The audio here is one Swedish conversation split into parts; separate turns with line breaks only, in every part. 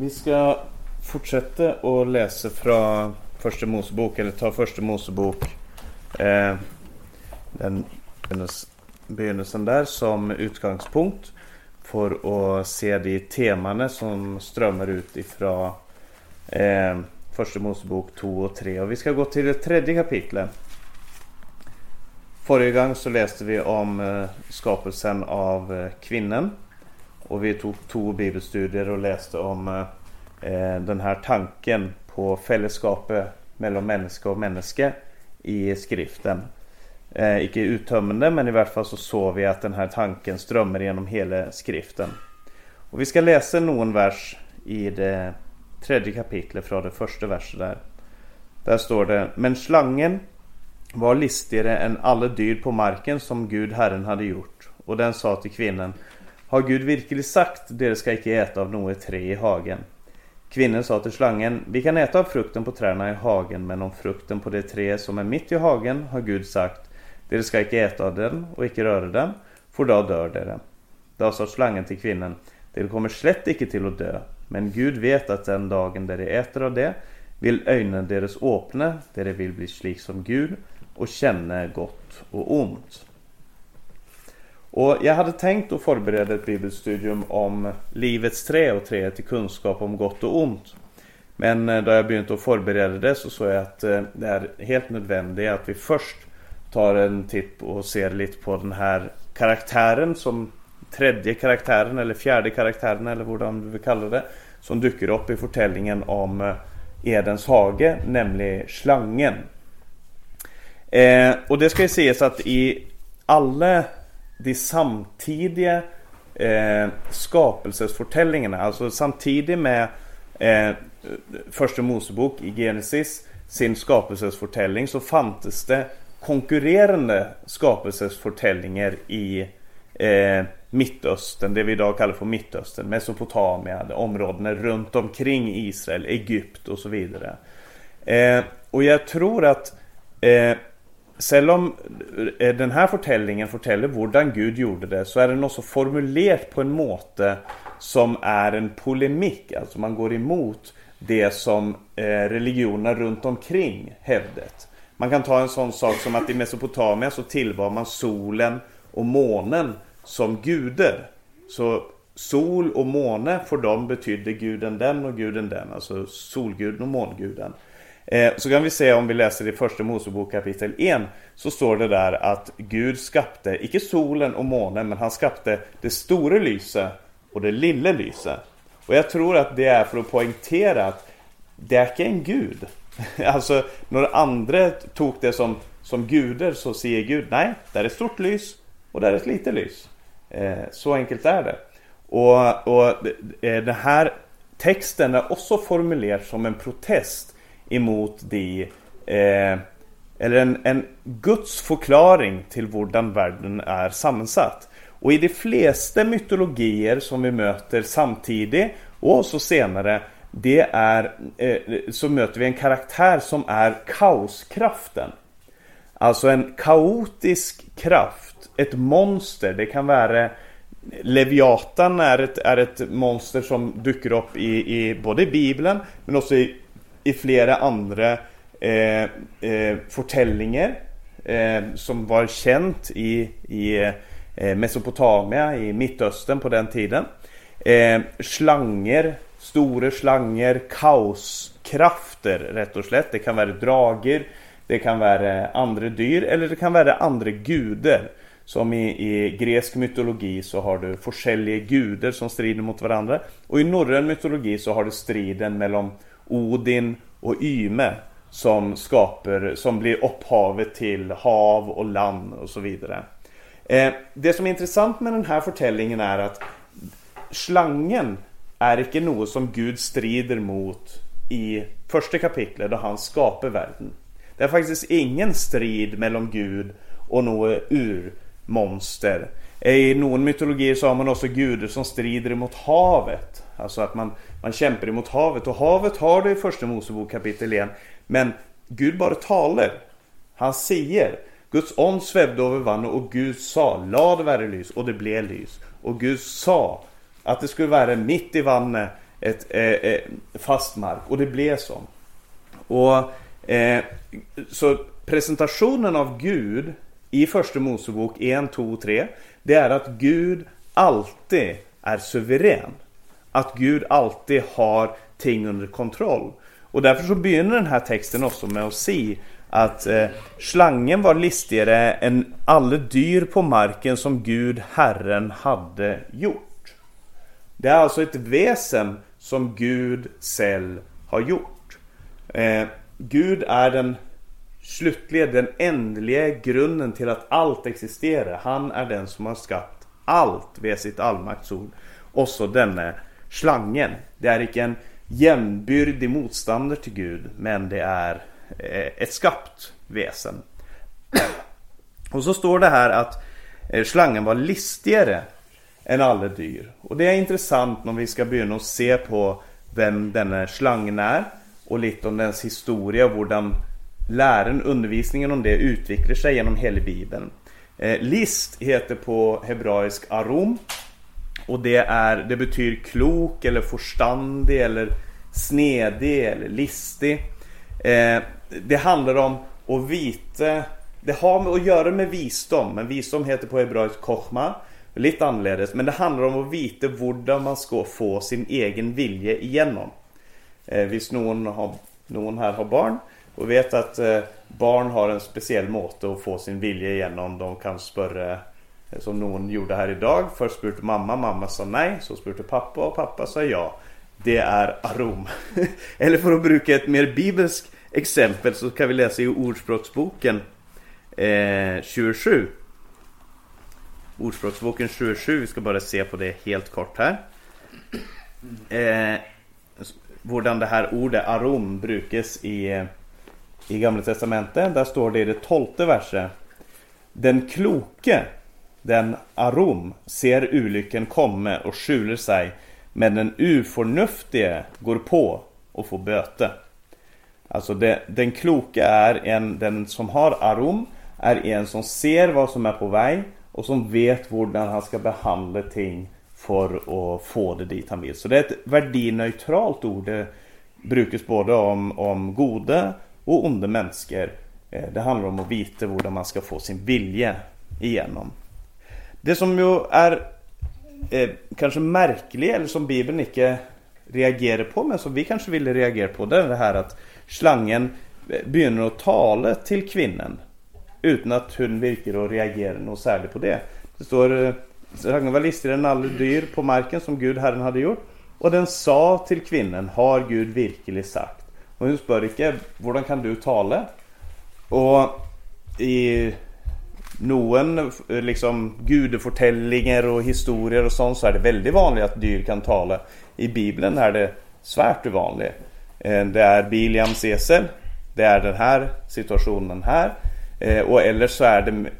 Vi ska fortsätta och läsa från Första Mosebok, eller ta Första Mosebok. Eh, den begynnelsen där som utgångspunkt. För att se de teman som strömmar ut ifrån eh, Första Mosebok 2 och 3. Och vi ska gå till det tredje kapitlet. Förra gången så läste vi om eh, skapelsen av eh, kvinnan. Och vi tog två bibelstudier och läste om eh, eh den här tanken på fällskapet mellan människa och människa i skriften. Eh, icke uttömmande men i varje fall så såg vi att den här tanken strömmar genom hela skriften. Och vi ska läsa någon vers i det tredje kapitlet från det första verset där. Där står det Men slangen var listigare än alla dyr på marken som Gud Herren hade gjort. Och den sa till kvinnan har Gud verkligen sagt dere ska icke äta av något tre i hagen? Kvinnan sa till slangen Vi kan äta av frukten på träden i hagen men om frukten på det trä som är mitt i hagen har Gud sagt Dere ska icke äta av den och icke röra den för då dör dere. Då sa slangen till kvinnan Dere kommer slett icke till att dö men Gud vet att den dagen dere äter av det vill ögonen deras öppna, dere vill bli slik som Gud och känna gott och ont. Och jag hade tänkt att förbereda ett bibelstudium om livets trä och träet till kunskap om gott och ont. Men eh, då jag begynte att förbereda det så såg jag att eh, det är helt nödvändigt att vi först tar en titt och ser lite på den här karaktären som tredje karaktären eller fjärde karaktären eller vad du vill kalla det. Som dyker upp i förtällningen om eh, Edens hage, nämligen slangen. Eh, och det ska ju ses att i alla de samtidiga eh, skapelsesfortällningarna, alltså samtidigt med eh, Första Mosebok i Genesis, sin skapelsesfortällning, så fanns det konkurrerande skapelsesfortällningar i eh, Mittöstern, det vi idag kallar för Mittöstern, Mesopotamien, områdena runt omkring Israel, Egypt och så vidare. Eh, och jag tror att eh, Selv om eh, den här fortellingen forteller hvordan Gud gjorde det, så är den också formulerat på en måte som är en polemik. Alltså man går emot det som eh, religionerna runt omkring hävdat. Man kan ta en sån sak som att i Mesopotamia så tillbar man solen och månen som guder. Så sol och måne för dem betydde guden den och guden den. Alltså solguden och månguden. Eh, så kan vi se om vi läser i första Mosebok kapitel 1 Så står det där att Gud skapte, icke solen och månen men han skapte det stora lyset och det lilla lyset. Och jag tror att det är för att poängtera att det är inte en gud. alltså några andra tog det som, som guder så säger Gud nej, där är ett stort lys och där är ett litet lys. Eh, så enkelt är det. Och, och eh, den här texten är också formulerad som en protest emot de eh, eller en, en Guds förklaring till hur världen är sammansatt. Och i de flesta mytologier som vi möter samtidigt och så senare det är, eh, så möter vi en karaktär som är kaoskraften. Alltså en kaotisk kraft, ett monster. Det kan vara Leviatan är ett, är ett monster som dyker upp i, i både i Bibeln men också i i flera andra eh, eh, fortellinger eh, som var känt i, i eh, Mesopotamia, i Mittöstern på den tiden. Eh, slanger, stora slanger, kaoskrafter rätt och slätt. Det kan vara drager, det kan vara andra dyr eller det kan vara andra gudar. Som i, i grekisk mytologi så har du olika gudar som strider mot varandra. Och i norrön mytologi så har du striden mellan Odin och Yme som skapar, som blir upphavet till hav och land och så vidare. Eh, det som är intressant med den här förtällningen är att slangen är inte något som Gud strider mot i första kapitlet då han skapar världen. Det är faktiskt ingen strid mellan Gud och något urmonster. Eh, I någon mytologi så har man också gudar som strider mot havet. Alltså att man, man kämpar emot havet. Och havet har det i första Mosebok kapitel 1. Men Gud bara talar. Han säger. Guds ånd svävde över vattnet och Gud sa lad det vara lys och det blev lys. Och Gud sa att det skulle vara mitt i vattnet ett eh, eh, fast mark och det blev så. Och eh, Så presentationen av Gud i första Mosebok 1, 2 och 3 Det är att Gud alltid är suverän. Att Gud alltid har ting under kontroll. Och därför så begynner den här texten också med att se att eh, slangen var listigare än alla dyr på marken som Gud, Herren, hade gjort. Det är alltså ett väsen som Gud själv har gjort. Eh, Gud är den slutliga, den ändliga grunden till att allt existerar. Han är den som har skapat allt via sitt allmaktsord. Och så denne slangen. Det är icke en jämnbyrdig motståndare till Gud, men det är eh, ett skapt väsen. Och så står det här att eh, slangen var listigare än alla dyr. Och det är intressant när vi ska börja se på vem denna slangen är och lite om dens historia och hur lären, undervisningen om det utvecklar sig genom hela bibeln. Eh, list heter på hebraisk arom och det, är, det betyder klok eller förstandig eller snedig eller listig. Eh, det handlar om att vita, det har med att göra med visdom, men visdom heter på hebraisk kochma. Lite annorledes, men det handlar om att veta hur man ska få sin egen vilja igenom. Eh, Visst någon, har, någon här har barn och vet att eh, barn har en speciell måte att få sin vilja igenom. De kan spöra Eh, som någon gjorde här idag. Först spurte mamma, mamma sa nej. Så spurte pappa och pappa sa ja. Det är arom. Eller för att bruka ett mer bibelskt exempel så kan vi läsa i Ordspråksboken eh, 27. Ordspråksboken 27, vi ska bara se på det helt kort här. Eh, hur det här ordet arom brukas i, i Gamla Testamentet. Där står det i det tolfte verset. Den kloke, den arom, ser olyckan komma och skjuler sig. Men den uförnuftige går på och får böte. Alltså det, den kloka är en, den som har arom, är en som ser vad som är på väg och som vet hur han ska behandla ting för att få det dit han vill. Så det är ett värdineutralt ord. Det brukas både om, om goda och onda människor. Eh, det handlar om att veta hur man ska få sin vilja igenom. Det som ju är eh, kanske märkligt eller som Bibeln inte reagerar på men som vi kanske ville reagera på det är det här att slangen eh, börjar att tala till kvinnan utan att hon verkar att reagera något särskilt på det. Det står eh, Slangen var listig än alla dyr på marken som Gud Herren hade gjort. Och den sa till kvinnan, har Gud virkelig sagt? Och hon frågar inte, hur kan du tala? Och i någon eh, liksom gudefortellinger och historier och sånt så är det väldigt vanligt att dyr kan tala. I Bibeln är det svärt ovanligt. Eh, det är Biliams esel. Det är den här situationen här. Eh, ellers och eller så är det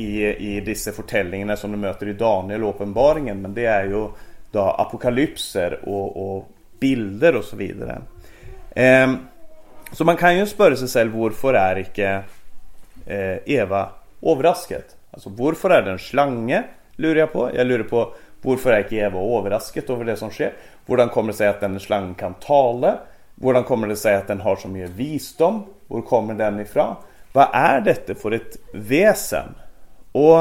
i, i dessa fortellingene som du möter i Daniel och. Men det är ju da apokalypser och, og bilder och så vidare. Eh, så man kan ju spørre sig själv varför är inte Eva överraskad? Alltså varför är det en slange? Lurar jag på. Jag lurar på varför är inte Eva överraskad över det som sker? Hur kommer det sig att den slangen kan tala? Hur kommer det sig att den har så mycket visdom? Var kommer den ifrån? Vad är detta för ett väsen? Och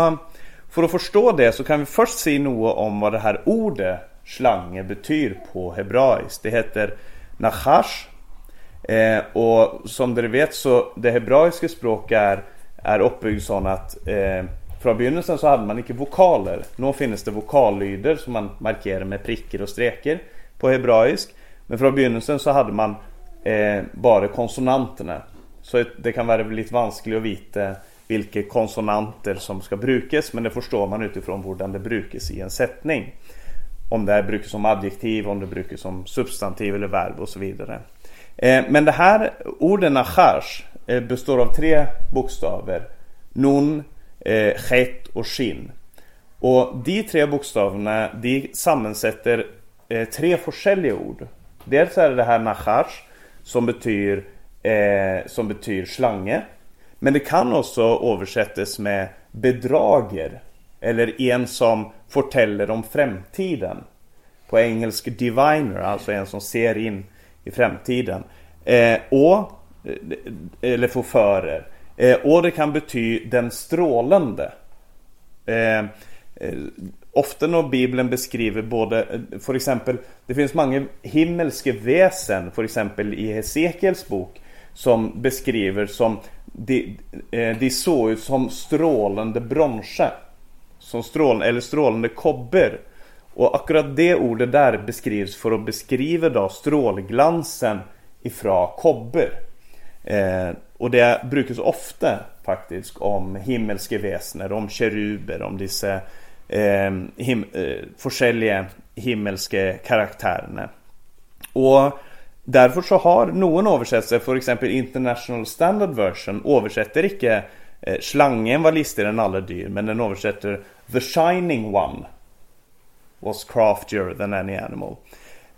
för att förstå det så kan vi först se något om vad det här ordet slange betyder på hebraiskt. Det heter nachash. Eh, och som ni vet så det hebraiska språket är, är uppbyggd så att eh, från begynnelsen så hade man inte vokaler. Nu finns det vokallyder som man markerar med prickar och streker på hebraisk. Men från begynnelsen så hade man eh, bara konsonanterna. Så det kan vara lite vanskligt att veta vilka konsonanter som ska brukas men det förstår man utifrån hur det brukas i en sättning. Om det brukas som adjektiv, om det brukas som substantiv eller verb och så vidare. Eh, men det här orden nachash Eh, består av tre bokstäver. Nun, eh, chet och shin. Och de tre bokstäverna de sammansätter eh, tre olika ord. Dels är det det här nachash som betyder, eh, som betyder slange. Men det kan också översättas med bedrager eller en som fortäller om framtiden. på engelsk diviner, alltså en som ser in i framtiden. Eh, och, Eh, eller förförer. Eh, och det kan betyda den strålande. Eh, ofta när Bibeln beskriver både, för exempel, det finns många himmelska väsen, för exempel i Hesekiels bok, som beskriver som de, de såg ut som strålande bronse. Som strål, eller strålande kobber. Och akkurat det ordet där beskrivs för att beskriva då strålglansen ifrån kobber. Eh, och det brukas ofta faktiskt om himmelska väsner, om keruber, om dessa eh, him, eh, olika himmelska karaktärerna. Och därför så har någon översättare, för exempel International Standard Version, översätter inte eh, slangen var listigare än alla dyr, men den översätter The Shining One was craftier than any animal.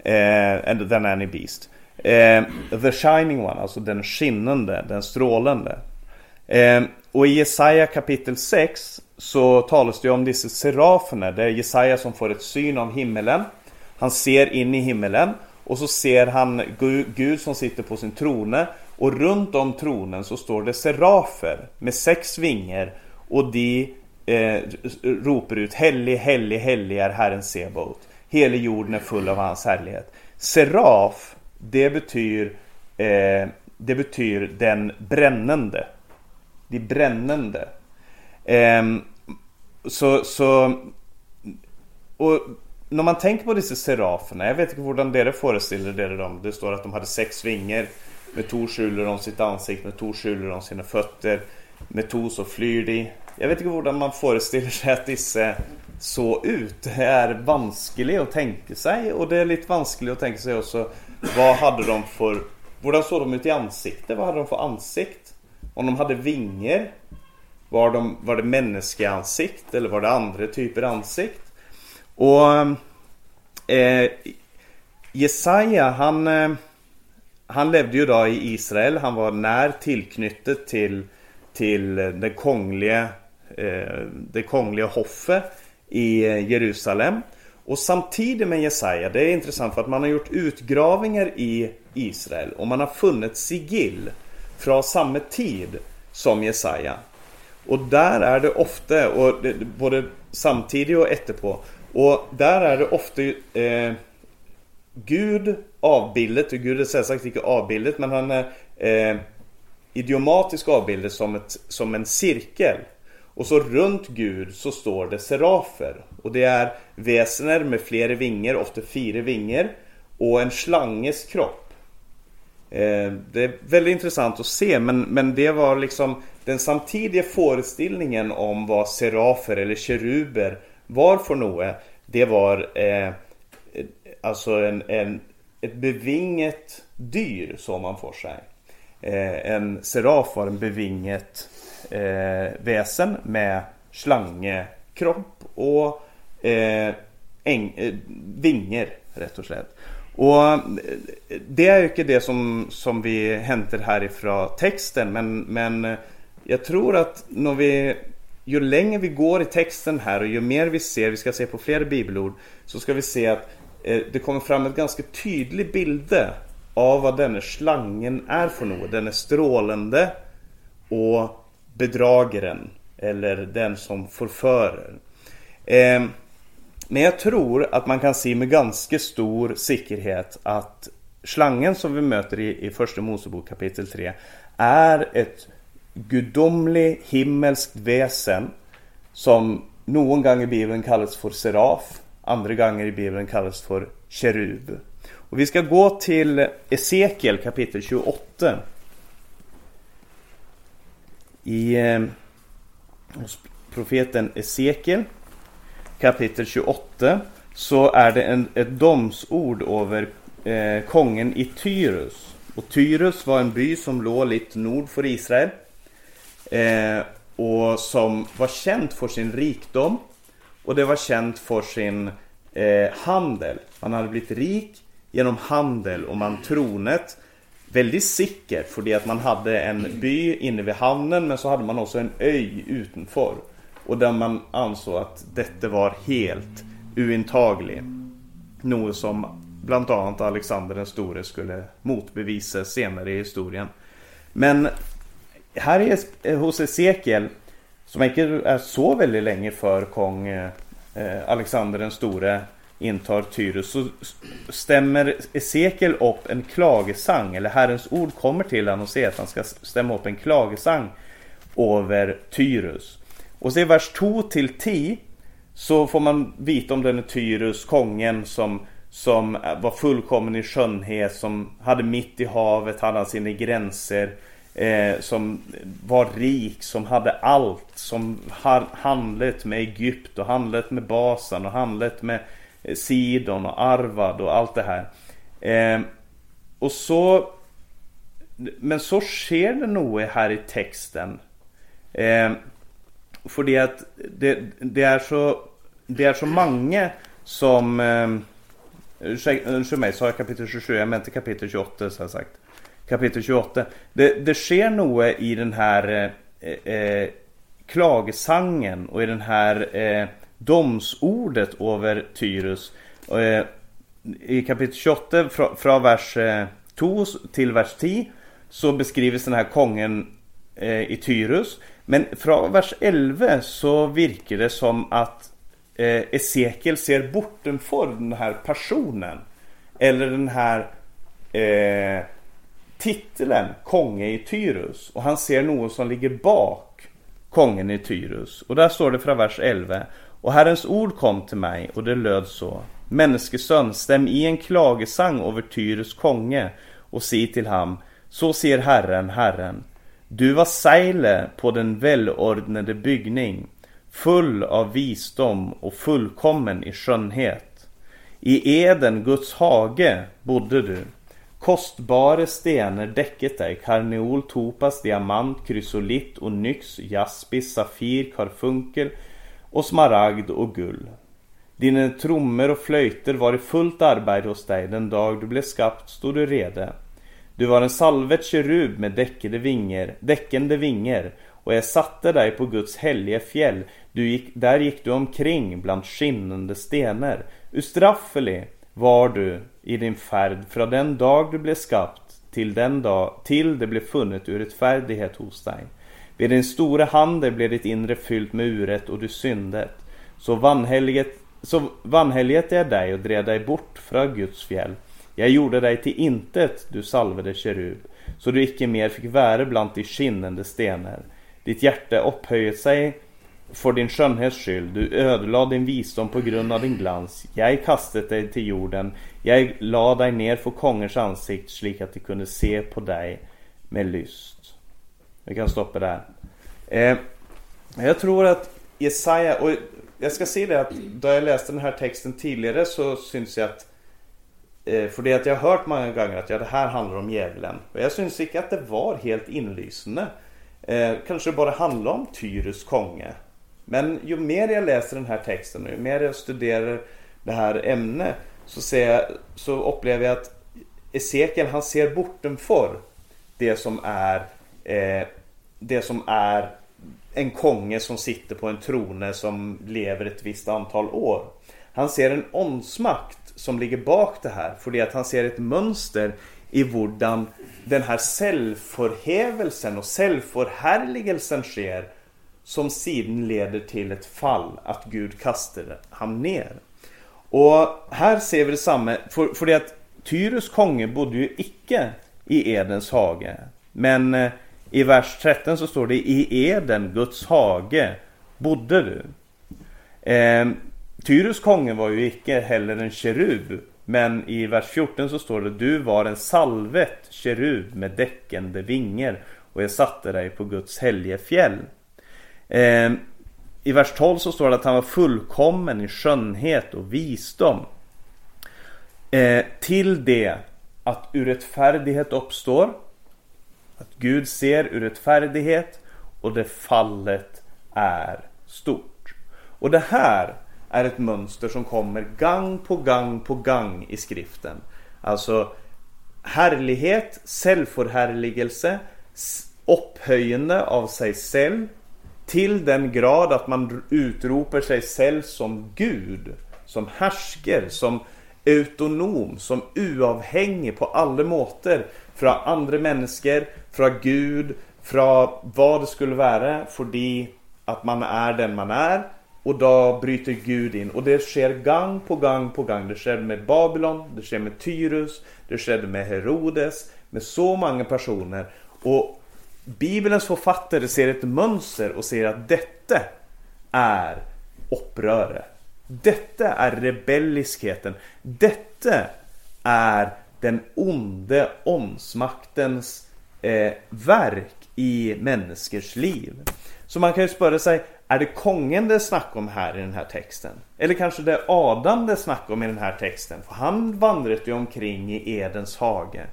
Eh, and than any beast. Eh, the Shining One, alltså den skinnande, den strålande. Eh, och i Jesaja kapitel 6 så talas det om dessa seraferna. Det är Jesaja som får ett syn av himmelen. Han ser in i himmelen och så ser han Gud som sitter på sin trone. Och runt om tronen så står det serafer med sex vingar. Och de eh, ropar ut Helig, helig, helig är Herren Sebaot. Hela jorden är full av hans härlighet. Seraf, det betyder, eh, det betyder den brännande. De brännande. Eh, så, så och när man tänker på dessa seraferna, jag vet inte hur det föreställer det dem. Det står att de hade sex vingar med två skjulor om sitt ansikte, med två skjulor om sina fötter. Med två så flyr de. Jag vet inte hur man föreställer sig att dessa såg ut. Det är vanskligt att tänka sig och det är lite vanskligt att tänka sig också vad hade de för hur såg de ut i ansikte? Vad hade de för ansikt? Om de hade vingar? Var, de, var det människoansikt eller var det andra typer ansikt? Och eh, Jesaja han, eh, han levde ju då i Israel. Han var när tillknyttet till, till det kongliga, eh, det kongliga hoffet i eh, Jerusalem. Och samtidigt med Jesaja, det är intressant för att man har gjort utgravningar i Israel och man har funnit sigill från samma tid som Jesaja. Och där är det ofta, och det, både samtidigt och efterpå, och där är det ofta eh, Gud avbildet, och Gud är sällsagt inte avbildet men han är eh, idiomatisk avbildet som, ett, som en cirkel. Och så runt Gud så står det serafer. Och det är väsener med flera vingar, ofta fyra vingar. Och en slanges kropp. Eh, det är väldigt intressant att se men, men det var liksom den samtidiga föreställningen om vad serafer eller keruber var för något. Det var eh, alltså en, en, ett bevinget dyr som man får sig. Eh, en seraf var en bevinget eh, väsen med slangekropp och eh, äng, eh, vinger rätt och slett. Och eh, det är ju inte det som, som vi hämtar härifrån texten men, men eh, jag tror att när vi ju längre vi går i texten här och ju mer vi ser, vi ska se på fler bibelord, så ska vi se att eh, det kommer fram en ganska tydlig bild av vad denna slangen är för något. Den är strålande och bedragaren eller den som förförer. Eh, men jag tror att man kan se med ganska stor säkerhet att slangen som vi möter i, i första Mosebok kapitel 3 är ett gudomlig himmelskt väsen som någon gång i Bibeln kallas för seraf, andra gånger i Bibeln kallas för kerub. Och vi ska gå till Esekiel kapitel 28 i eh, profeten Esekiel kapitel 28 så är det en, ett domsord över eh, kungen i Tyrus. Och Tyrus var en by som låg lite nord för Israel. Eh, och som var känt för sin rikdom. Och det var känt för sin eh, handel. Man hade blivit rik genom handel och man tronet väldigt säkert för det att man hade en by inne vid hamnen men så hade man också en ö utanför. Och där man ansåg att detta var helt uintaglig. Något som bland annat Alexander den store skulle motbevisa senare i historien. Men här är eh, hos Esekiel, som inte är så väldigt länge för kung eh, eh Alexander den store intar Tyrus så stämmer Esekiel upp en klagesang eller Herrens ord kommer till honom och säger att han ska stämma upp en klagesang över Tyrus. Och så i vers 2 till 10 så får man veta om den Tyrus, kongen som, som var fullkommen i skönhet, som hade mitt i havet, hade sina gränser, eh, som var rik, som hade allt, som handlat med Egypt och handlat med Basan och handlat med eh, Sidon och Arvad och allt det här. Eh, och så Men så sker det nog här i texten. Eh, för det det, det, är så Det är så många som eh, Ursäkta mig, sa jag kapitel 27? Jag mente kapitel 28 så jag sagt. Kapitel 28. Det, det sker nog i den här eh, eh, klagesangen och i den här eh, domsordet över Tyrus. Eh, I kapitel 28 från, vers eh, 2 till vers 10 så beskrivs den här kongen Eh, i Tyrus. Men från vers 11 så virker det som att eh, Esekiel ser bortenfor den här personen. Eller den här eh, titeln konge i Tyrus. Och han ser något som ligger bak kongen i Tyrus. Och där står det från vers 11. Och Herrens ord kom till mig och det löd så. Människosön, stäm i en klagesang över Tyrus konge och si till ham. Så ser Herren, Herren. Du var seile på den välordnade byggning, full av visdom och fullkommen i skönhet. I Eden, Guds hage, bodde du. Kostbare stenar däcket dig, karneol, topas, diamant, krysolit, onyx, jaspis, safir, karfunkel och smaragd och gull. Dina trummor och flöjter var i fullt arbete hos dig den dag du blev skapt stod du redo. Du var en salvet kerub med däckade vinger, däckande vingar och jag satte dig på Guds heliga fjäll. Du gick, där gick du omkring bland skinnande stenar. Ustraffelig var du i din färd från den dag du blev skapt till den dag till det blev funnet urättfärdighet hos dig. Vid din stora handel blev ditt inre fyllt med uret och du syndet. Så vanhelget, så vanhelget är dig och drev dig bort från Guds fjäll. Jag gjorde dig till intet, du salvade kerub, så du icke mer fick vara bland de skinnande stenar. Ditt hjärta upphöjde sig för din skönhets skull, du ödelade din visdom på grund av din glans. Jag kastade dig till jorden, jag lade dig ner för kongers ansikt slik att de kunde se på dig med lyst. Vi kan stoppa där. Eh, jag tror att Jesaja, och jag ska säga det att då jag läste den här texten tidigare så syns jag att Eh, för det att jag har hört många gånger att ja, det här handlar om djävulen. Och jag syns inte att det var helt inlysande. Eh, kanske bara handlar om Tyrus konge. Men ju mer jag läser den här texten och ju mer jag studerar det här ämnet så, ser jag, så upplever jag att Esekiel han ser bortenför det som är eh, det som är en konge som sitter på en trone som lever ett visst antal år. Han ser en åndsmakt som ligger bak det här. För det är att han ser ett mönster i hurdan den här självförhävelsen och självförhärligelsen sker som sedan leder till ett fall, att Gud kastar ham ner. Och här ser vi detsamma, för, för det att Tyrus konge bodde ju icke i Edens hage. Men eh, i vers 13 så står det i Eden, Guds hage, bodde du. Eh, Tyrus konge var ju icke heller en kerub. Men i vers 14 så står det Du var en salvet kerub med däckande vingar och jag satte dig på Guds helge fjäll. Eh, I vers 12 så står det att han var fullkommen i skönhet och visdom. Eh, till det att urättfärdighet uppstår. Att Gud ser urättfärdighet och det fallet är stort. Och det här är ett mönster som kommer gang på gang på gang i skriften. Alltså härlighet, självförhärligelse, upphöjande av sig själv till den grad att man utropar sig själv som Gud, som härsker, som autonom, som uavhängig på alla måter från andra människor, från Gud, från vad det skulle vara, för att man är den man är och då bryter Gud in och det sker gång på gång på gång Det skedde med Babylon, det skedde med Tyrus, det skedde med Herodes, med så många personer. och Bibelns författare ser ett mönster och ser att detta är uppröret. Detta är rebelliskheten. Detta är den onde åndsmaktens eh, verk i människors liv. Så man kan ju spöra sig är det kongen det är snack om här i den här texten? Eller kanske det är Adam det är snack om i den här texten? För han vandrade ju omkring i Edens hage.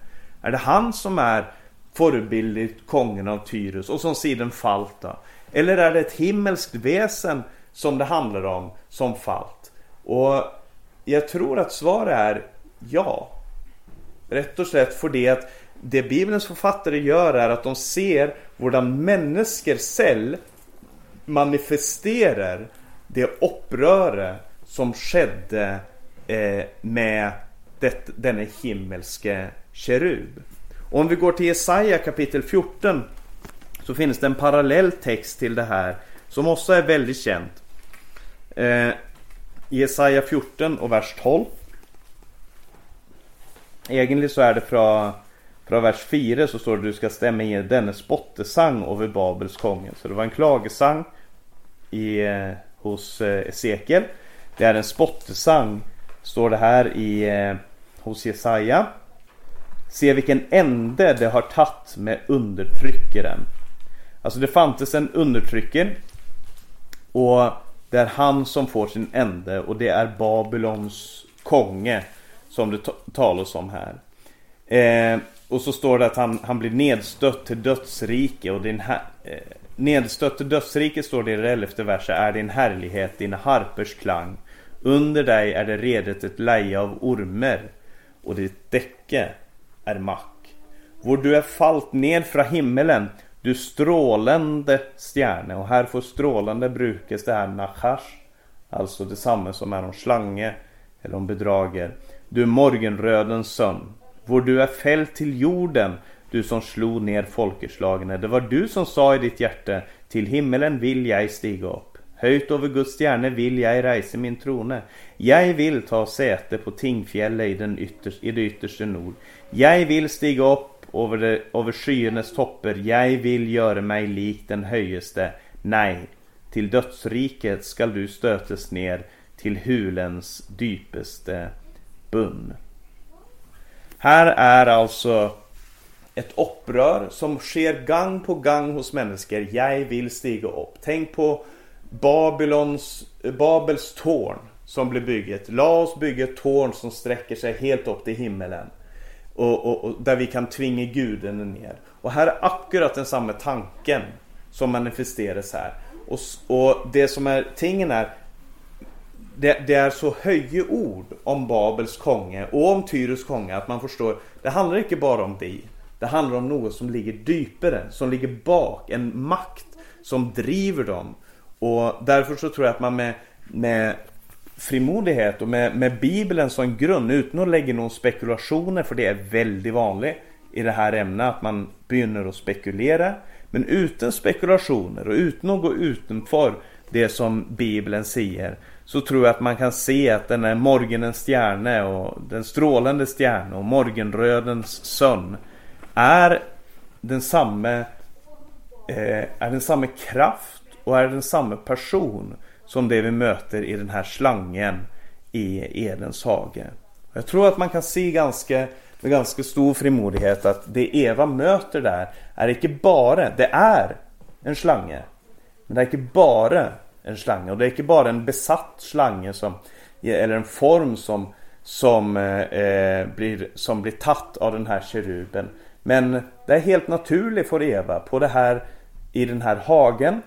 Är det han som är förebildligt kongen av Tyrus och som siden falt då? Eller är det ett himmelskt väsen som det handlar om som falt? Och jag tror att svaret är ja. Rätt och slätt för det att det Bibelns författare gör är att de ser våra människor selv manifesterar det uppröret som skedde eh, med det, denne himmelske kerub. Och om vi går till Jesaja kapitel 14 så finns det en parallell text till det här som också är väldigt känt. Eh, Jesaja 14 och vers 12. Egentligen så är det från, från vers 4 så står det du ska stämma in denne spottesang över Babels konge. Så det var en klagesang i, eh, hos eh, Esekiel. Det är en spottesang, står det här i, eh, hos Jesaja. Se vilken ände det har tagit med undertryckaren. Alltså det fanns en undertrycker och det är han som får sin ände och det är Babylons konge som det talas om här. Eh, och så står det att han, han blir nedstött till dödsrike och din här, eh, Nedstött till dödsrike står det i det elfte verset är din härlighet, dina harpers klang. Under dig är det redet ett leje av ormer och ditt däcke är mack. Vår du är fallt ned fra himmelen, du strålande stjärne. Och här får strålande brukes alltså det här nachash. Alltså detsamma som är om slange eller om bedrager. Du morgenrödens sömn. Vår du är fälld till jorden, du som slog ner folkeslagene. Det var du som sa i ditt hjärte, till himmelen vill jag stiga upp. Höjt över Guds stjärne vill jag reise min trone. Jag vill ta säte på Tingfjället i, den ytterste, i det yttersta nord. Jag vill stiga upp över det, over skyenes topper. Jag vill göra mig lik den höjeste. Nej, till dödsriket skall du stötas ner till hulens dypaste bunn. Här är alltså ett upprör som sker gång på gång hos människor. Jag vill stiga upp. Tänk på Babylons, Babels torn som blev bygget. La oss ett torn som sträcker sig helt upp till himmelen. Och, och, och, där vi kan tvinga guden ner. Och här är akkurat den samma tanken som manifesteras här. Och, och det som är tingen är det, det, är så höje ord om Babels konge och om Tyrus konge att man förstår det handlar inte bara om dig. Det handlar om något som ligger djupare, som ligger bak, en makt som driver dem. Och därför så tror jag att man med, med frimodighet och med, med Bibeln som grund, utan att lägga någon spekulationer, för det är väldigt vanligt i det här ämnet att man begynner att spekulera. Men utan spekulationer och utan att gå utanför det som Bibeln säger så tror jag att man kan se att den är morgonens stjärna och den strålande stjärna och morgonrödens son är den samme eh, är den samme kraft och är den samme person som det vi möter i den här slangen i Edens hage. Jag tror att man kan se ganska, med ganska stor frimodighet att det Eva möter där är inte bara, det är en slange. Men det är inte bara en slange och det är inte bara en besatt slange som, eller en form som, som, eh, eh, blir, som blir tatt av den här keruben. Men det är helt naturligt för Eva på det här, i den här hagen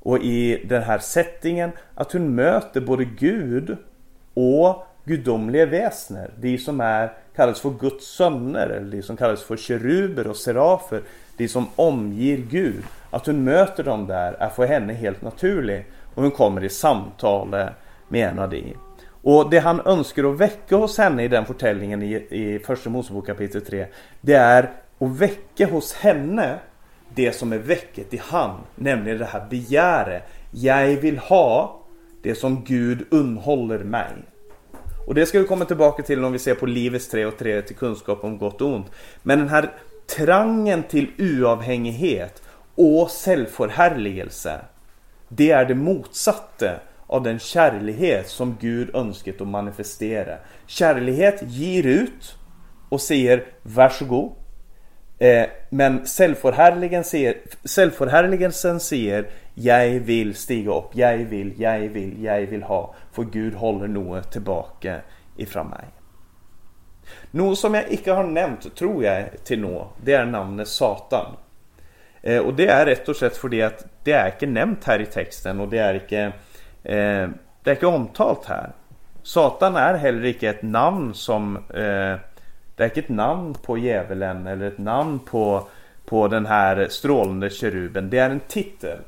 och i den här settingen att hon möter både Gud och gudomliga väsner. De som är, kallas för Guds söner eller de som kallas för keruber och serafer. De som omger Gud. Att hon möter dem där är för henne helt naturligt. Och hon kommer i samtal med en av de. Och det han önskar att väcka hos henne i den förtällningen i, i första Mosebok kapitel 3 Det är att väcka hos henne det som är väcket i han Nämligen det här begäret Jag vill ha det som Gud unhåller mig och det ska vi komma tillbaka till om vi ser på livets tre och tre till kunskap om gott och ont. Men den här trangen till uavhängighet och självförhärligelse. Det är det motsatte av den kärlighet som Gud önskat att manifestera. Kärlighet ger ut och säger varsågod. Eh, men självförhärligelsen säger jag vill stiga upp, jag vill, jag vill, jag vill ha. För Gud håller något tillbaka ifrån mig. Något som jag inte har nämnt, tror jag, till nå, det är namnet Satan. Eh, och det är rett och slett för at att det är inte nämnt här i texten och det är inte, eh, det er ikke omtalt här. Satan är heller ikke ett namn som eh, Det är ikke ett namn på djävulen eller ett namn på, på den här strålande keruben. Det är en titel.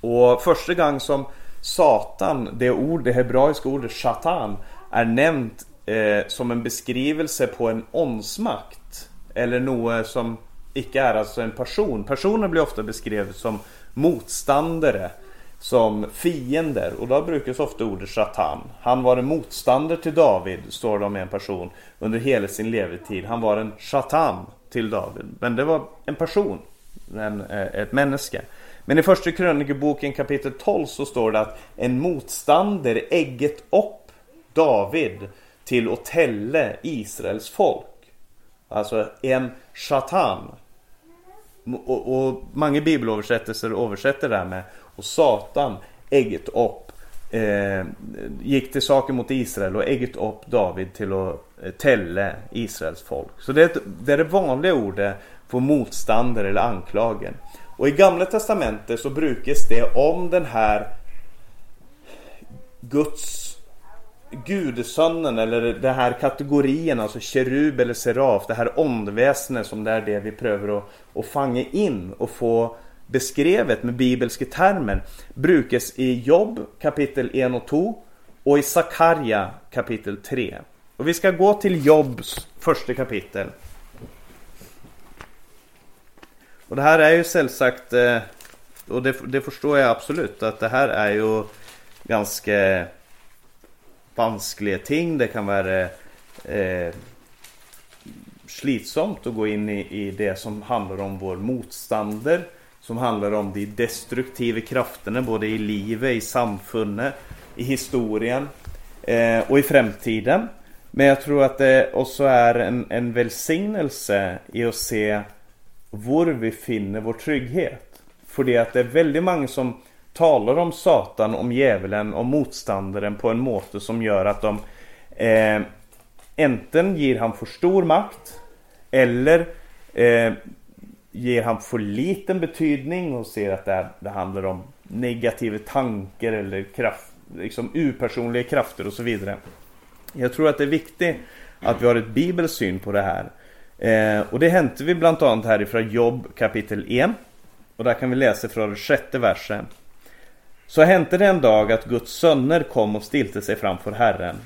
Och första gången som Satan, det ord, det hebraiska ordet 'Shatan' är nämnt eh, som en beskrivelse på en åndsmakt. Eller något som icke är alltså en person. Personer blir ofta beskrivna som motståndare. Som fiender och då brukas ofta ordet Satan. Han var en motståndare till David, står det om en person, under hela sin levetid. Han var en Satan till David. Men det var en person, en, eh, ett människa. Men i första krönikeboken kapitel 12 så står det att en motståndare ägget upp David till att tälla Israels folk. Alltså en satan. Och, och många bibelöversättelser översätter det här med och Satan ägget upp eh, gick till saker mot Israel och ägget upp David till att eh, tälla Israels folk. Så det är, det är det vanliga ordet för motståndare eller anklagen. Och i gamla testamentet så brukas det om den här Guds Gudsonen eller den här kategorien, alltså kerub eller seraf, det här ondväsendet som det är det vi prövar att, att fånga in och få beskrevet med bibelska termer brukas i Jobb kapitel 1 och 2 och i Sakarja kapitel 3. Och vi ska gå till Jobs första kapitel. Och det här är ju sällsagt, eh, och det, det förstår jag absolut, att det här är ju ganska vanskliga ting. Det kan vara eh, slitsamt att gå in i, i det som handlar om vår motståndare. Som handlar om de destruktiva krafterna både i livet, i samfundet, i historien eh, och i framtiden. Men jag tror att det också är en, en välsignelse i att se var vi finner vår trygghet. För det det är väldigt många som talar om Satan, om djävulen, om motståndaren på en måte som gör att de eh, Enten ger han för stor makt Eller eh, Ger han för liten betydning och ser att det, här, det handlar om negativa tankar eller kraft, liksom upersonliga krafter och så vidare. Jag tror att det är viktigt att vi har ett bibelsyn på det här. Eh, och det hämtar vi bland annat härifrån Jobb kapitel 1. Och där kan vi läsa från den sjätte versen. Så hände det en dag att Guds söner kom och stilte sig framför Herren.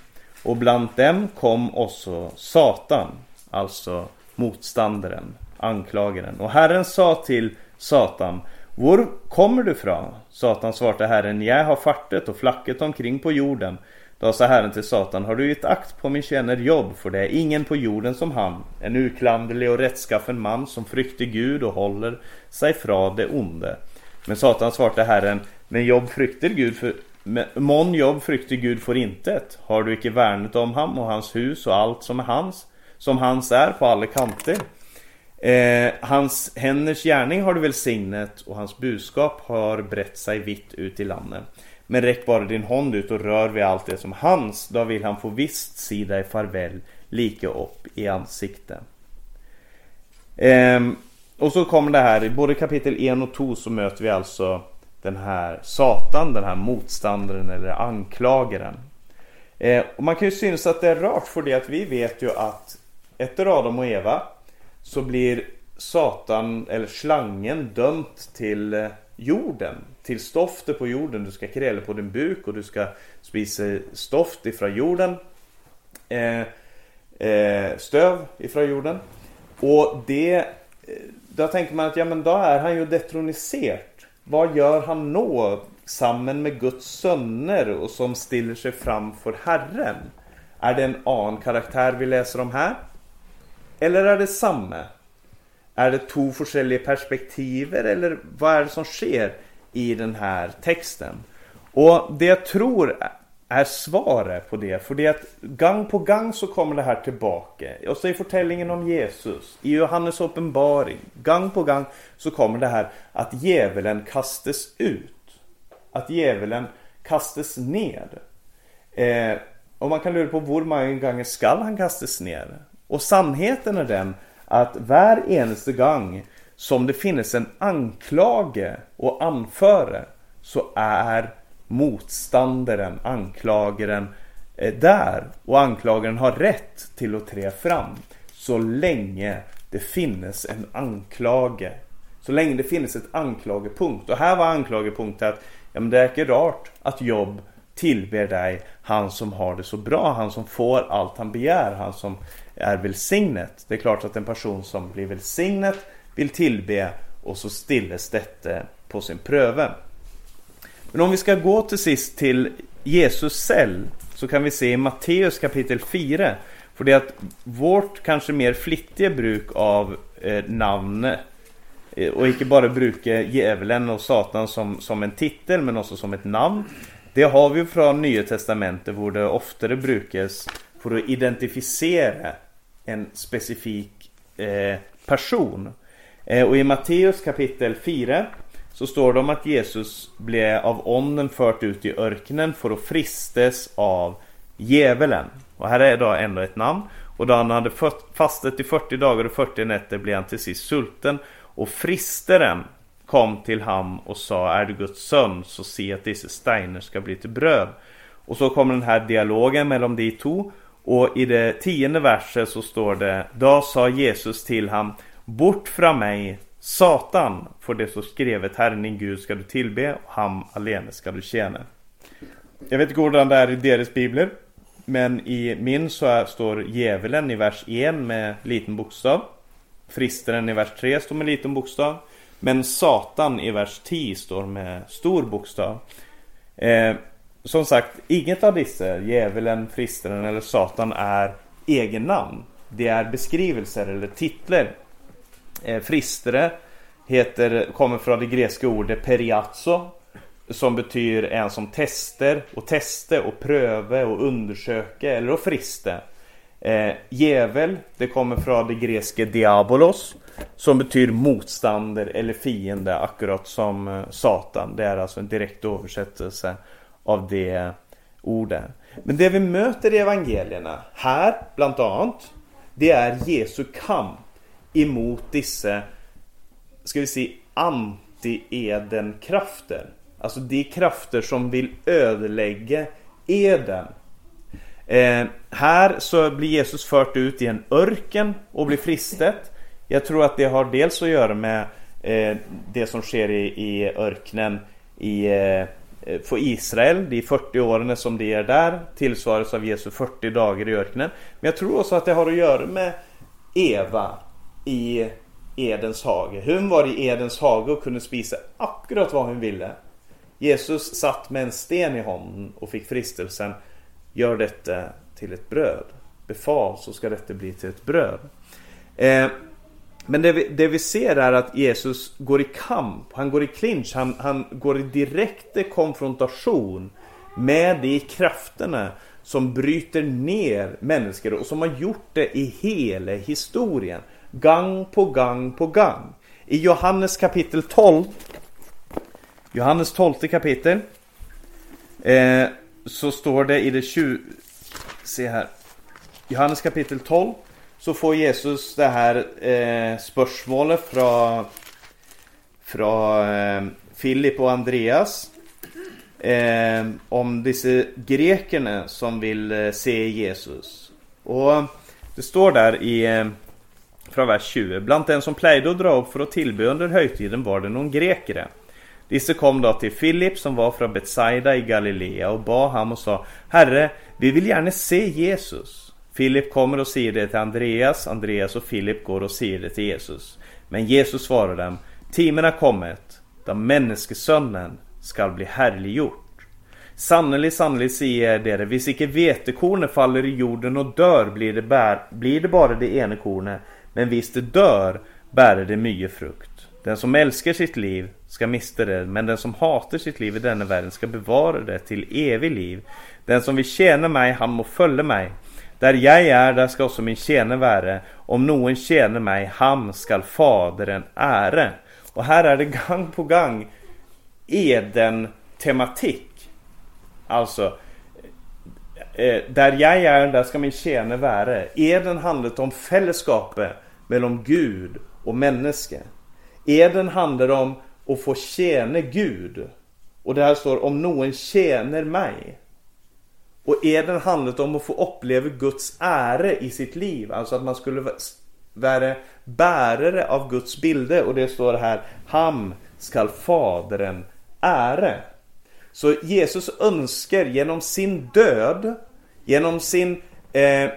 Och bland dem kom också Satan, alltså motståndaren, anklagaren. Och Herren sa till Satan Var kommer du ifrån? Satan svarte Herren Jag har fartet och flacket omkring på jorden då sa Herren till Satan, har du gett akt på min tjänare jobb för det är ingen på jorden som han, en uklanderlig och rättskaffen man som frykter Gud och håller sig från det onde. Men Satan svarte Herren, men jobb frykter Gud för Mån jobb frykter Gud för intet. Har du icke värnet om ham och hans hus och allt som är hans, som hans är på alla kanter? Eh, hans händers gärning har du välsignet och hans budskap har brett sig vitt ut i landet. Men räck bara din hand ut och rör vid allt det som hans, då vill han få visst sida i farväl lika upp i ansikte. Eh, och så kommer det här, i både kapitel 1 och 2 så möter vi alltså den här Satan, den här motståndaren eller anklagaren. Eh, och man kan ju synas att det är rart för det att vi vet ju att efter Adam och Eva så blir Satan eller slangen dömt till eh, jorden, till stoftet på jorden. Du ska kräla på din buk och du ska spisa stoft ifrån jorden. Eh, eh, stöv ifrån jorden. Och det, eh, då tänker man att ja men då är han ju detroniserad. Vad gör han nå samman med Guds söner och som stiller sig framför Herren? Är det en annan karaktär vi läser om här? Eller är det samma? Är det två olika perspektiv eller vad är det som sker i den här texten? Och det jag tror är svaret på det. För det är att gång på gång så kommer det här tillbaka. Och så i berättelsen om Jesus, i Johannes uppenbaring, gång på gång så kommer det här att djävulen kastas ut. Att djävulen kastas ner. Eh, och man kan lura på hur många gånger skall han kastas ner? Och sannheten är den att var eneste gång som det finns en anklage och anföre så är motståndaren, anklagaren är där och anklagaren har rätt till att trä fram så länge det finns en anklage. Så länge det finns ett anklagepunkt. Och här var anklagepunkten att ja, men det är rart att Jobb tillber dig, han som har det så bra, han som får allt han begär, han som är välsignet. Det är klart att en person som blir välsignet vill tillbe och så stilles detta på sin pröve. Men om vi ska gå till sist till Jesus cell så kan vi se i Matteus kapitel 4. För det att vårt kanske mer flittiga bruk av eh, namnet eh, och inte bara bruka djävulen och Satan som, som en titel men också som ett namn. Det har vi från Nya Testamentet där det oftare brukas för att identifiera en specifik eh, person. Eh, och i Matteus kapitel 4 så står det om att Jesus blev av onden fört ut i örknen för att fristes av djävulen. Och här är då ändå ett namn. Och då han hade fastat i 40 dagar och 40 nätter blev han till sist sulten. Och fristeren kom till ham och sa Är du Guds son så se att dessa steiner ska bli till bröd. Och så kommer den här dialogen mellan de två. Och i det tionde verset så står det Då sa Jesus till ham Bort från mig Satan, för det så skrevet Herren din Gud ska du tillbe och ham alene ska du tjäna. Jag vet inte hur det är i deras bibler. Men i min så är, står djävulen i vers 1 med liten bokstav. Fristaren i vers 3 står med liten bokstav. Men Satan i vers 10 står med stor bokstav. Eh, som sagt, inget av dessa, djävulen, fristaren eller Satan, är egen namn. Det är beskrivelser eller titlar Eh, fristere heter, kommer från det grekiska ordet periazzo som betyder en som tester och teste och pröve och undersöka eller och friste. Eh, djävel, det kommer från det grekiska diabolos som betyder motståndare eller fiende akkurat som eh, Satan. Det är alltså en direkt översättelse av det eh, ordet. Men det vi möter i evangelierna här bland annat det är Jesu kamp emot dessa, ska vi säga, anti-Eden-krafter. Alltså de krafter som vill ödelägga Eden. Eh, här så blir Jesus fört ut i en örken och blir fristet. Jag tror att det har dels att göra med eh, det som sker i, i örknen i, eh, för Israel. De 40 åren som det är där tillsvaras av Jesu 40 dagar i örknen. Men jag tror också att det har att göra med Eva i Edens hage. Hon var i Edens hage och kunde spisa akkurat vad hon ville. Jesus satt med en sten i handen och fick fristelsen Gör detta till ett bröd. Befal så ska detta bli till ett bröd. Eh, men det vi, det vi, ser är att Jesus går i kamp, han går i clinch, han, han går i direkt konfrontation med de krafterna som bryter ner människor och som har gjort det i hela historien gång på gång på gång. I Johannes kapitel 12 Johannes 12 kapitel eh, Så står det i det 20 Se här Johannes kapitel 12 Så får Jesus det här eh, spörsmålet från Från eh, Filip och Andreas eh, Om dessa grekerna som vill eh, se Jesus Och det står där i eh, från vers 20. Bland den som plejde att dra upp för att tillbe under högtiden var det någon grekere. Disse kom da til Philip, som var fra Betsaida i Galilea, og ba ham og sa, Herre, vi vil gjerne se Jesus. Philip kommer og sier det til Andreas. Andreas och Philip går och säger det till Jesus. Men Jesus svarar dem, Timen har kommit, da menneskesønnen skall bli herliggjort. Sannelig, sannelig sier jeg dere, hvis ikke hvetekornet faller i jorden och dör, blir det, bär, blir det bara det ene kornet. Men visst det dör bærer det mycket frukt. Den som älskar sitt liv, ska mista det, men den som hatar sitt liv i denna världen ska bevara det till evigt liv. Den som vill tjäna mig, han må följa mig. Där jag är, där ska också min tjener vara. Om någon tjänar mig, han skall fadern ära. Och här är det gang på gang Eden-tematik. Alltså, eh, där jag är, där ska min tjäne vara. Eden handlar om fällskapet mellan Gud och människa. Eden handlar om att få tjäna Gud. Och det här står om någon tjänar mig. Och eden handlar om att få uppleva Guds ära i sitt liv. Alltså att man skulle vara bärare av Guds bilder. Och det står här, Ham skall fadern ära. Så Jesus önskar genom sin död Genom sin eh,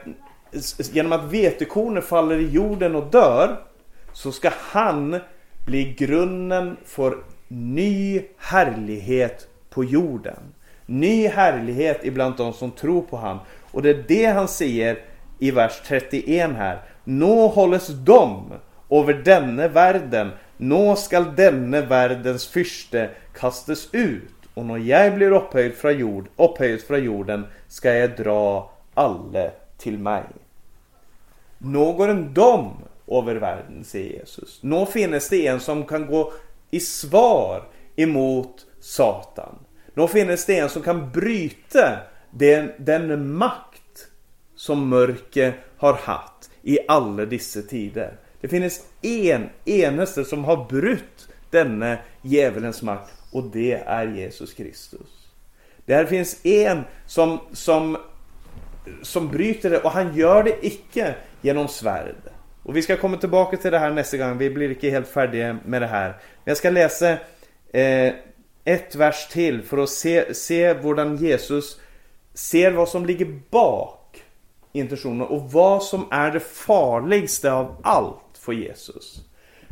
genom att vetekornet faller i jorden och dör så ska han bli grunden för ny härlighet på jorden. Ny härlighet ibland de som tror på han. Och det är det han säger i vers 31 här. Nå hålles dom över denne världen. Nå skall denne världens fyrste kastas ut och när jag blir upphöjd från jord, upphöjd från jorden, ska jag dra alla till mig. Nå går en dom över världen, säger Jesus. Nå finnes det en som kan gå i svar emot Satan. Nå finnes det en som kan bryta den, den makt som mörker har haft i alla dessa tider. Det finnes en, eneste som har brutt denna djävulens makt, och det är Jesus Kristus. Där finns en som, som, som bryter det, och han gör det icke genom svärd. Och Vi ska komma tillbaka till det här nästa gång, Vi blir inte helt färdiga med det här. Men jag ska läsa eh, ett vers till för att se, se hvordan Jesus ser vad som ligger bak intentionerna och vad som är det farligaste av allt för Jesus.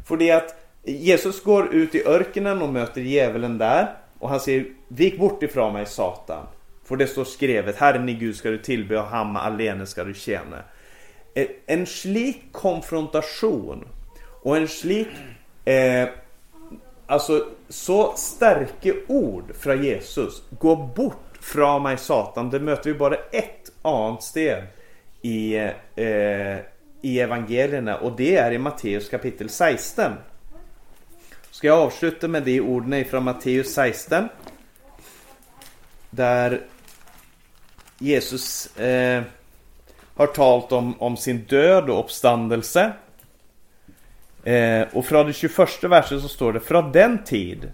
För det att Jesus går ut i örkenen och möter djävulen där och han säger 'Vik bort ifrån mig Satan'. För det står skrevet 'Herren i Gud ska du tillbe och hamma alene ska du tjäna' eh, En slik konfrontation och en slik eh, Alltså så starka ord från Jesus 'Gå bort från mig Satan', det möter vi bara ett annat sted i, eh, i evangelierna och det är i Matteus kapitel 16 Ska jeg avslutte med de ordene fra Matteus 16. Der Jesus eh, har talt om, om, sin död och uppståndelse. Eh, och från det 21. verset så står det från den tid'.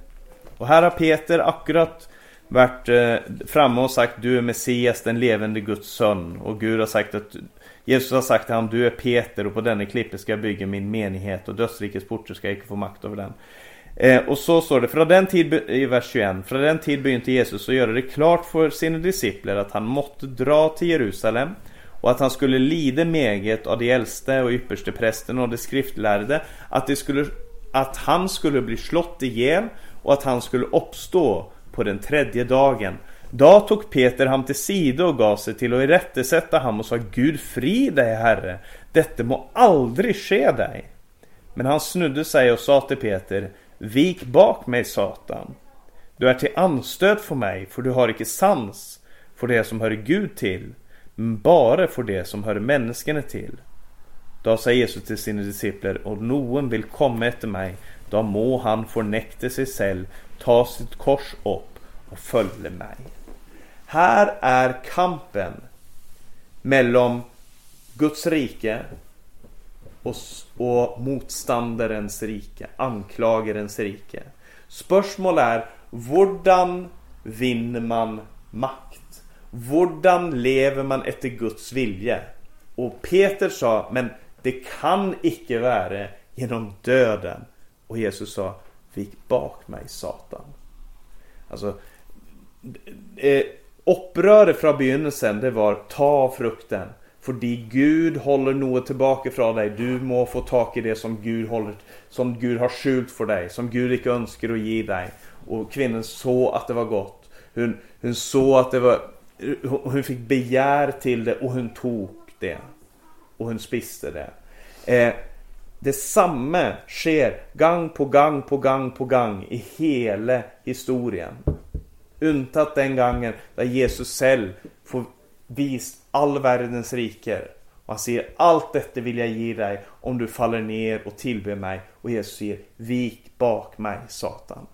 Och här har Peter akkurat varit eh, framme och sagt 'du är Messias, den levande Guds son. Och Gud har sagt att Jesus har sagt till honom, 'du är Peter, och på denna klippet ska jag bygga min menighet', och dödsrikets porter jag inte få makt över den'. Eh, och så står det från den tid, i vers 21 Från den tid begynte Jesus att göra det klart för sina discipler att han måtte dra till Jerusalem, och att han skulle lida meget av de äldste och ypperste prästen och de skriftlärde, att, de skulle, att han skulle bli slått igen och att han skulle uppstå på den tredje dagen. Då tog Peter ham till sida och gav sig till att irettesette ham och sa, Gud fri dig, Herre, Detta må aldrig ske dig. Men han snudde sig och sa till Peter, Vik bak mig, Satan. Du är till anstöt för mig, för du har icke sans för det som hör Gud till, men bara för det som hör människorna till. Då sa Jesus till sina discipler, och någon vill komma efter mig, då må han fornekte sig själv, ta sitt kors upp och följa mig. Här är kampen mellan Guds rike och, och motståndarens rike, anklagarens rike. Spörsmål är, hurdan vinner man makt? Hurdan lever man efter Guds vilja? Och Peter sa, men det kan icke vara genom döden. Och Jesus sa, Vik bak mig Satan. Alltså eh, Opprøret från begynnelsen det var ta frukten. Fordi Gud håller noe tilbake fra deg. Du må få tak i det som Gud, håller, som Gud har skjult for deg. Som Gud ikke ønsker å gi deg. Og kvinnen så at det var godt. Hun, hun så at det var Hun fikk begjær til det, og hun tok det. Og hun spiste det. Eh, det samme skjer gang på gang på gang på gang i hele historien. Unntatt den gangen da Jesus selv får vist all världens riker. Och han säger allt detta vill jag ge dig om du faller ner och tillber mig. Och Jesus säger vik bak mig Satan.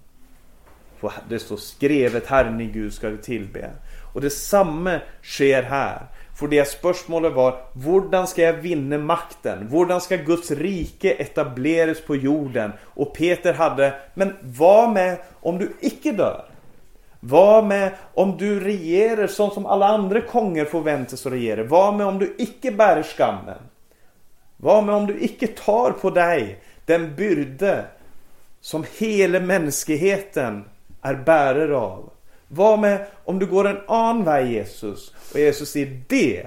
För det står skrevet Herren i Gud ska du tillbe. Och detsamma sker här. För det spörsmålet var hurdan ska jag vinna makten? Hurdan ska Guds rike etableras på jorden? Och Peter hade, Men var med om du icke dör. Vad med om du regerar sånn som alle andre konger forventes å regjere? Hva med om du ikke bærer skammen? Hva med om du ikke tar på deg den byrde som hele menneskeheten er bärare av? Hva med om du går en annen vei, Jesus? Og Jesus sier det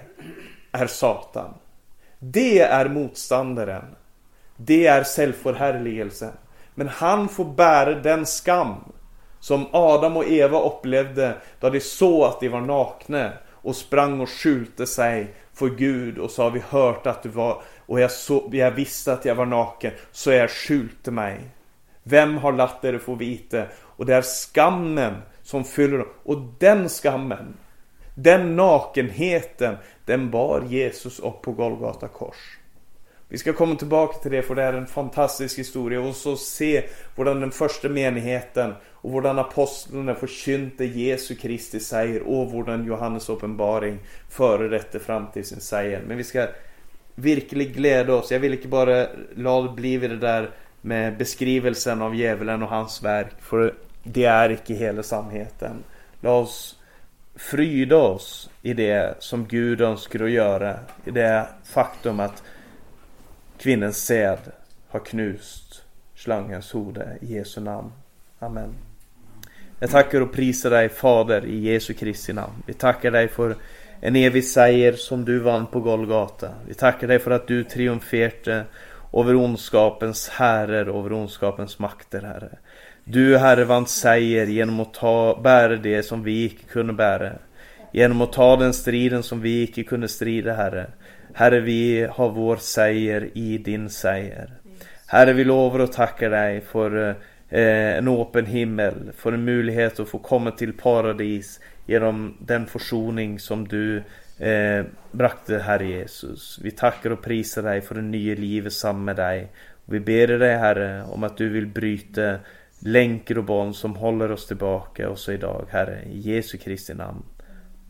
er Satan. Det er motstanderen. Det är självförhärligelsen. Men han får bära den skam som Adam och Eva upplevde då de såg att de var nakna och sprang och skjulte sig för Gud och sa vi hört att du var och jag så, jag visste att jag var naken, så jag skjulte mig. Vem har latt er få vite? Och det är skammen som fyller dem. Och den skammen, den nakenheten, den bar Jesus upp på Golgata kors. Vi ska komma tillbaka till det, för det är en fantastisk historia och så se hur den första menigheten och hvordan apostlene forkynte Jesu Kristi seier, og hvordan Johannes' åpenbaring före dette fram til sin seier. Men vi skal virkelig glede oss. Jag vill inte bara la det bli vid det där med beskrivelsen av djävulen och hans verk, för det är icke hela sannheten. La oss fryda oss i det som Gud önskar att göra i det faktum att kvinnans säd har knust slangens hode i Jesu namn. Amen. Jag tackar och prisar dig, Fader, i Jesu Kristi namn. Vi tackar dig för en evig seier som du vann på Golgata. Vi tackar dig för att du triumferte över ondskapens herrar och över ondskapens makter, Herre. Du, Herre, vann seier genom att ta, bära det som vi icke kunde bära, genom att ta den striden som vi icke kunde strida, Herre. Herre, vi har vår seier i din seier. Herre, vi lovar och tackar dig för eh, Eh, en öppen himmel, får en möjlighet att få komma till paradis genom den försoning som du eh, brakte, Herre Jesus. Vi tackar och prisar dig för det nya livet samman med dig. Vi ber dig Herre, om att du vill bryta länkar och bånd som håller oss tillbaka också idag, Herre. I Jesu Kristi namn.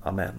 Amen.